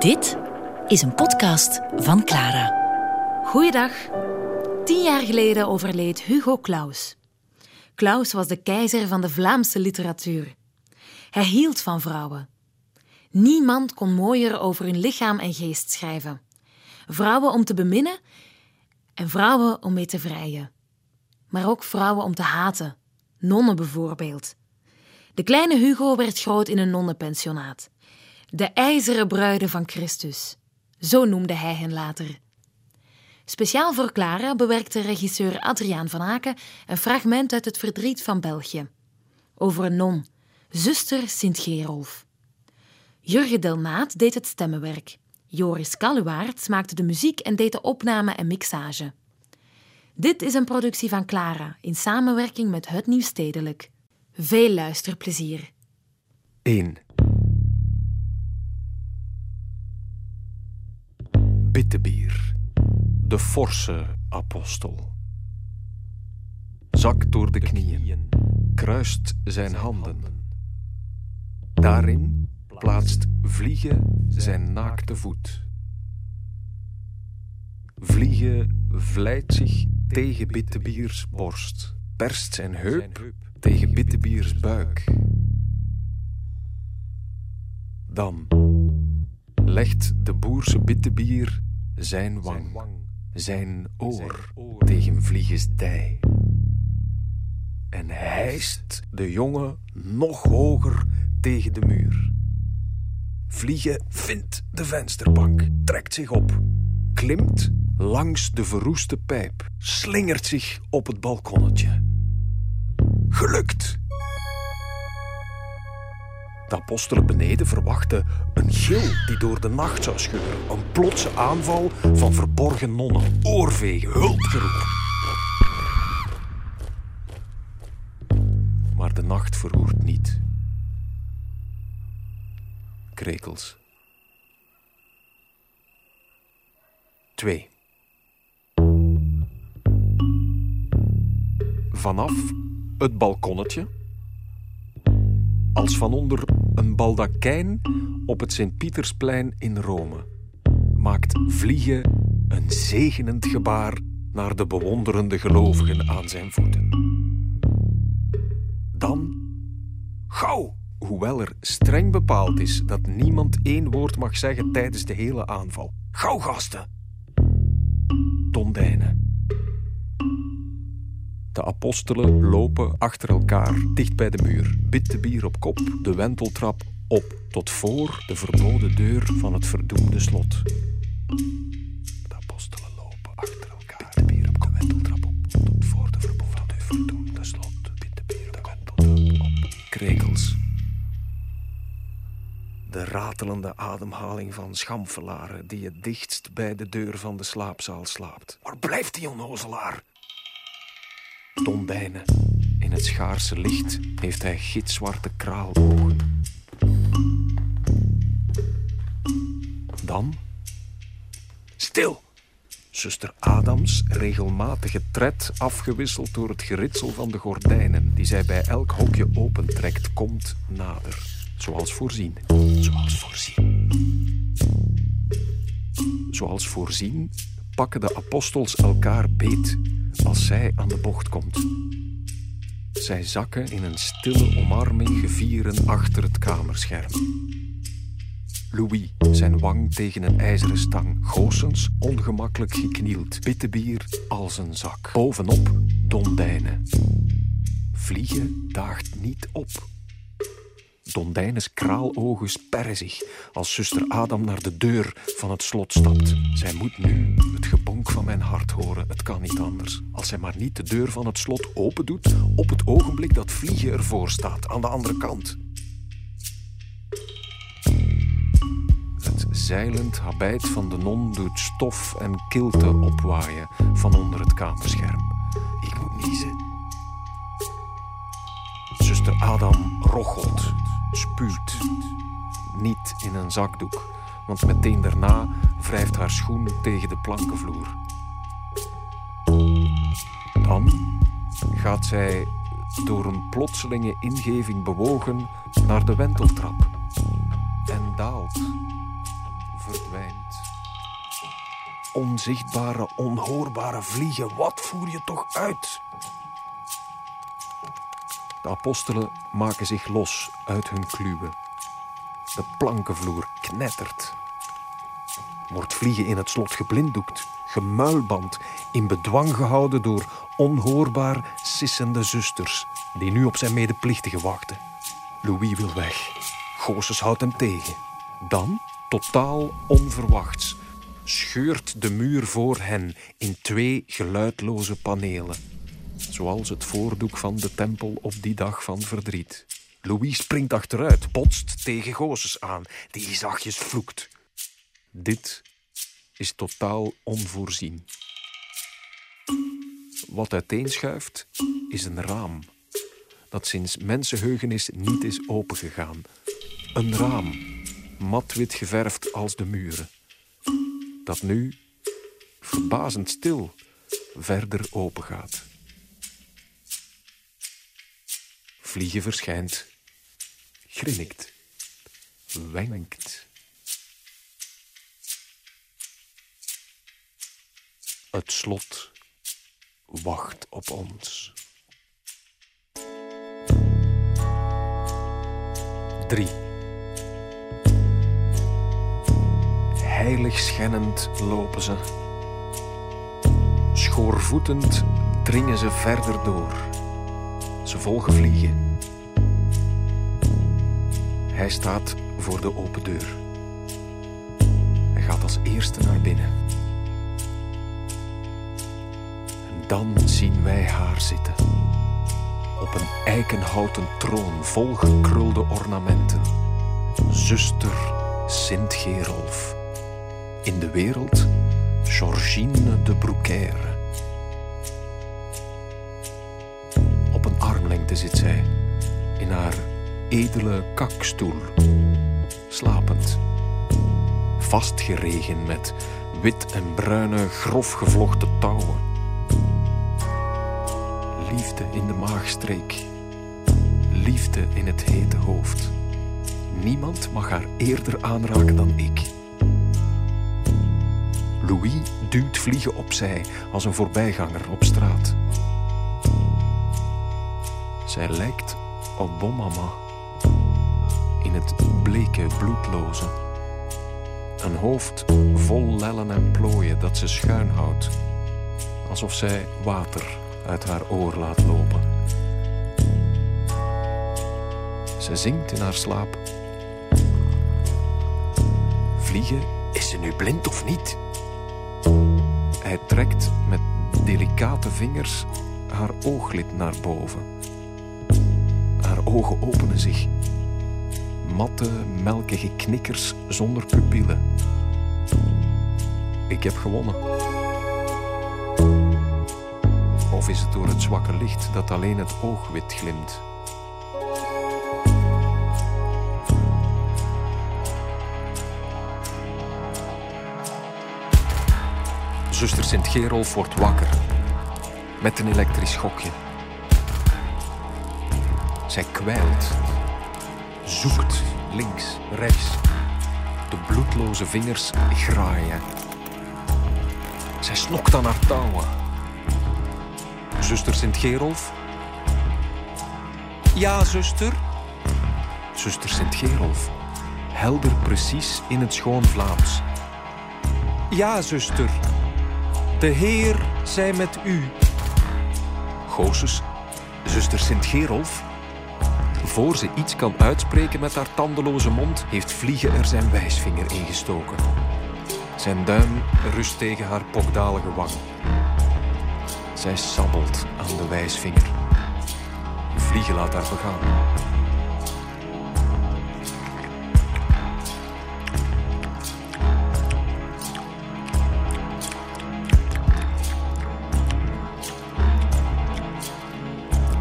Dit is een podcast van Clara. Goeiedag. Tien jaar geleden overleed Hugo Claus. Claus was de keizer van de Vlaamse literatuur. Hij hield van vrouwen. Niemand kon mooier over hun lichaam en geest schrijven. Vrouwen om te beminnen en vrouwen om mee te vrijen. Maar ook vrouwen om te haten. Nonnen bijvoorbeeld. De kleine Hugo werd groot in een nonnenpensionaat. De ijzeren bruiden van Christus. Zo noemde hij hen later. Speciaal voor Clara bewerkte regisseur Adriaan van Aken een fragment uit Het Verdriet van België. Over een non, zuster Sint-Gerolf. Jurgen Delnaat deed het stemmenwerk. Joris Kalluwaerts maakte de muziek en deed de opname en mixage. Dit is een productie van Clara in samenwerking met Het Nieuw Stedelijk. Veel luisterplezier. 1. Bittebier, de forse apostel. Zakt door de knieën, kruist zijn handen. Daarin plaatst Vliegen zijn naakte voet. Vliegen vlijt zich tegen Bittebiers borst, perst zijn heup tegen Bittebiers buik. Dan legt de boerse Bittebier zijn wang, zijn oor tegen Vlieges dij. En hijst de jongen nog hoger tegen de muur. Vliegen vindt de vensterbank, trekt zich op, klimt langs de verroeste pijp, slingert zich op het balkonnetje. Gelukt! De apostelen beneden verwachten een gil die door de nacht zou scheuren. Een plotse aanval van verborgen nonnen, oorvegen, hulpgeroep. Maar de nacht verroert niet. Krekels. 2. Vanaf het balkonnetje, als van onder een baldakijn op het Sint-Pietersplein in Rome, maakt Vliegen een zegenend gebaar naar de bewonderende gelovigen aan zijn voeten. Dan, gauw, hoewel er streng bepaald is dat niemand één woord mag zeggen tijdens de hele aanval. Gauw, gasten! Tondijnen. De apostelen lopen achter elkaar dicht bij de muur, bier op kop, de wenteltrap op, tot voor de verboden deur van het verdoemde slot. De apostelen lopen achter elkaar, bier op de wenteltrap op, tot voor de verboden deur, verdoemde slot. bier op de wenteltrap op. Krekels. De ratelende ademhaling van schamfelaren die het dichtst bij de deur van de slaapzaal slaapt. Waar blijft die onnozelaar? Tondijnen. In het schaarse licht heeft hij gitzwarte kraalogen. Dan. Stil! Zuster Adams regelmatige tred afgewisseld door het geritsel van de gordijnen die zij bij elk hokje opentrekt, komt nader. Zoals voorzien. Zoals voorzien. Zoals voorzien pakken de apostels elkaar beet als zij aan de bocht komt. Zij zakken in een stille omarming gevieren achter het kamerscherm. Louis, zijn wang tegen een ijzeren stang, Goossens ongemakkelijk geknield, bittebier als een zak. Bovenop dondijnen. Vliegen daagt niet op. Dondijnes kraalogen sperren zich als zuster Adam naar de deur van het slot stapt. Zij moet nu het van mijn hart horen. Het kan niet anders. Als zij maar niet de deur van het slot open doet op het ogenblik dat Vliegen ervoor staat, aan de andere kant. Het zeilend habijt van de non doet stof en kilte opwaaien van onder het kamerscherm. Ik moet niezen. Zuster Adam rochelt spuwt. Niet in een zakdoek, want meteen daarna wrijft haar schoen tegen de plankenvloer. Dan gaat zij door een plotselinge ingeving bewogen naar de wenteltrap en daalt verdwijnt. Onzichtbare, onhoorbare vliegen, wat voer je toch uit? De apostelen maken zich los uit hun kluwen. De plankenvloer knettert. Wordt vliegen in het slot geblinddoekt, gemuilband, in bedwang gehouden door onhoorbaar sissende zusters die nu op zijn medeplichtigen wachten. Louis wil weg. Gooses houdt hem tegen. Dan, totaal onverwachts, scheurt de muur voor hen in twee geluidloze panelen. Zoals het voordoek van de tempel op die dag van verdriet. Louis springt achteruit, botst tegen Gooses aan, die zachtjes vloekt. Dit is totaal onvoorzien. Wat uiteenschuift is een raam dat sinds mensenheugenis niet is opengegaan. Een raam, matwit geverfd als de muren, dat nu, verbazend stil, verder opengaat. Vliegen verschijnt, grinnikt, wenkt. Het slot wacht op ons. 3. Heilig schennend lopen ze. Schoorvoetend dringen ze verder door. Ze volgen vliegen. Hij staat voor de open deur. Hij gaat als eerste naar binnen. Dan zien wij haar zitten op een eikenhouten troon vol gekrulde ornamenten. Zuster Sint Gerolf. In de wereld Georgine de Broekaire. Op een armlengte zit zij, in haar edele kakstoel, slapend. Vastgeregen met wit en bruine, grof gevlochten touwen Liefde in de maagstreek. Liefde in het hete hoofd. Niemand mag haar eerder aanraken dan ik. Louis duwt vliegen opzij als een voorbijganger op straat. Zij lijkt op Bomama in het bleke bloedloze. Een hoofd vol lellen en plooien dat ze schuin houdt, alsof zij water uit haar oor laat lopen. Ze zingt in haar slaap. Vliegen, is ze nu blind of niet? Hij trekt met delicate vingers haar ooglid naar boven. Haar ogen openen zich. Matte, melkige knikkers zonder pupillen. Ik heb gewonnen. Of is het door het zwakke licht dat alleen het oog wit glimt? Zuster Sint-Gerolf wordt wakker met een elektrisch schokje. Zij kwijlt, zoekt links, rechts. De bloedloze vingers graaien. Zij snokt aan haar touwen zuster Sint-Gerolf? Ja, zuster. Zuster Sint-Gerolf, helder precies in het schoon Vlaams. Ja, zuster. De Heer zij met u. Goosus, zuster Sint-Gerolf. Voor ze iets kan uitspreken met haar tandeloze mond, heeft Vliegen er zijn wijsvinger ingestoken. Zijn duim rust tegen haar pokdalige wang. Zij sabbelt aan de wijsvinger. Vliegen laat haar begaan.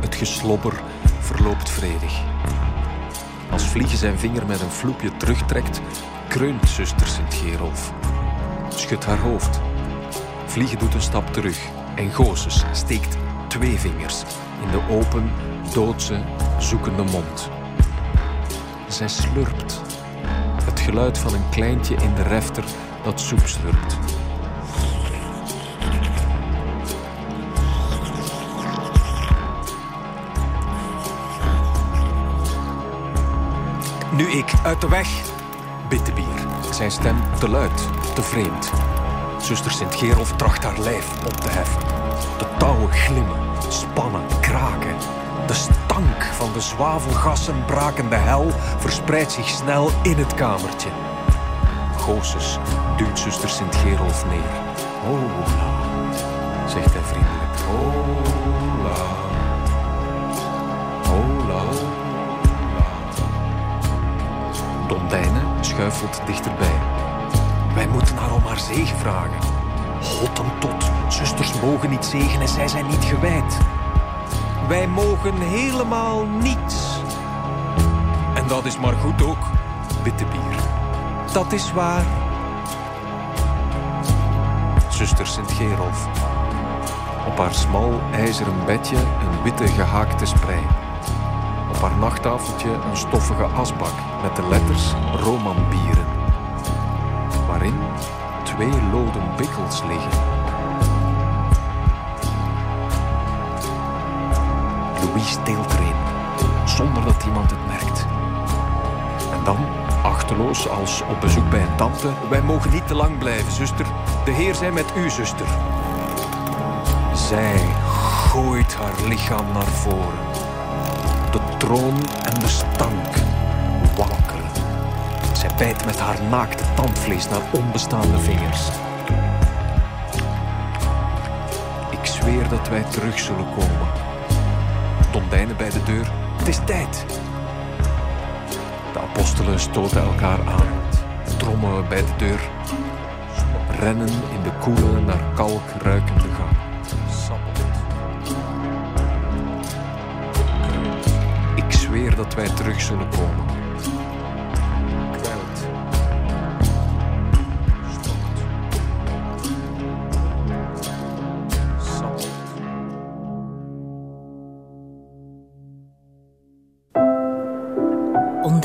Het geslobber verloopt vredig. Als Vliegen zijn vinger met een vloepje terugtrekt, kreunt zuster Sint-Gerolf. Schudt haar hoofd. Vliegen doet een stap terug en Gooses steekt twee vingers in de open, doodse, zoekende mond. Zij slurpt. Het geluid van een kleintje in de refter dat soep slurpt. Nu ik, uit de weg, bidt de bier. Zijn stem te luid, te vreemd. Zuster Sint-Gerolf tracht haar lijf op te heffen. De touwen glimmen, spannen, kraken. De stank van de zwavelgassen brakende hel verspreidt zich snel in het kamertje. Goosus duwt zuster Sint-Gerolf neer. Hola, zegt hij vriendelijk. Hola, hola, hola. Dondijne schuifelt dichterbij. Wij moeten haar om haar zegen vragen. Hottentot, zusters mogen niet zegenen, zij zijn niet gewijd. Wij mogen helemaal niets. En dat is maar goed ook, bidt de bier. Dat is waar. Zuster Sint-Gerolf. Op haar smal ijzeren bedje een witte gehaakte sprei. Op haar nachttafeltje een stoffige asbak met de letters Romanbieren. Twee loden bikkels liggen. Louise deelt erin, zonder dat iemand het merkt. En dan, achteloos als op bezoek bij een tante, wij mogen niet te lang blijven, zuster. De Heer zij met u, zuster. Zij gooit haar lichaam naar voren. De troon en de stank. Bijt met haar naakte tandvlees naar onbestaande vingers. Ik zweer dat wij terug zullen komen. Tondijnen bij de deur. Het is tijd. De apostelen stoten elkaar aan. Trommen bij de deur. Rennen in de koele, naar kalk ruikende gang. Ik zweer dat wij terug zullen komen.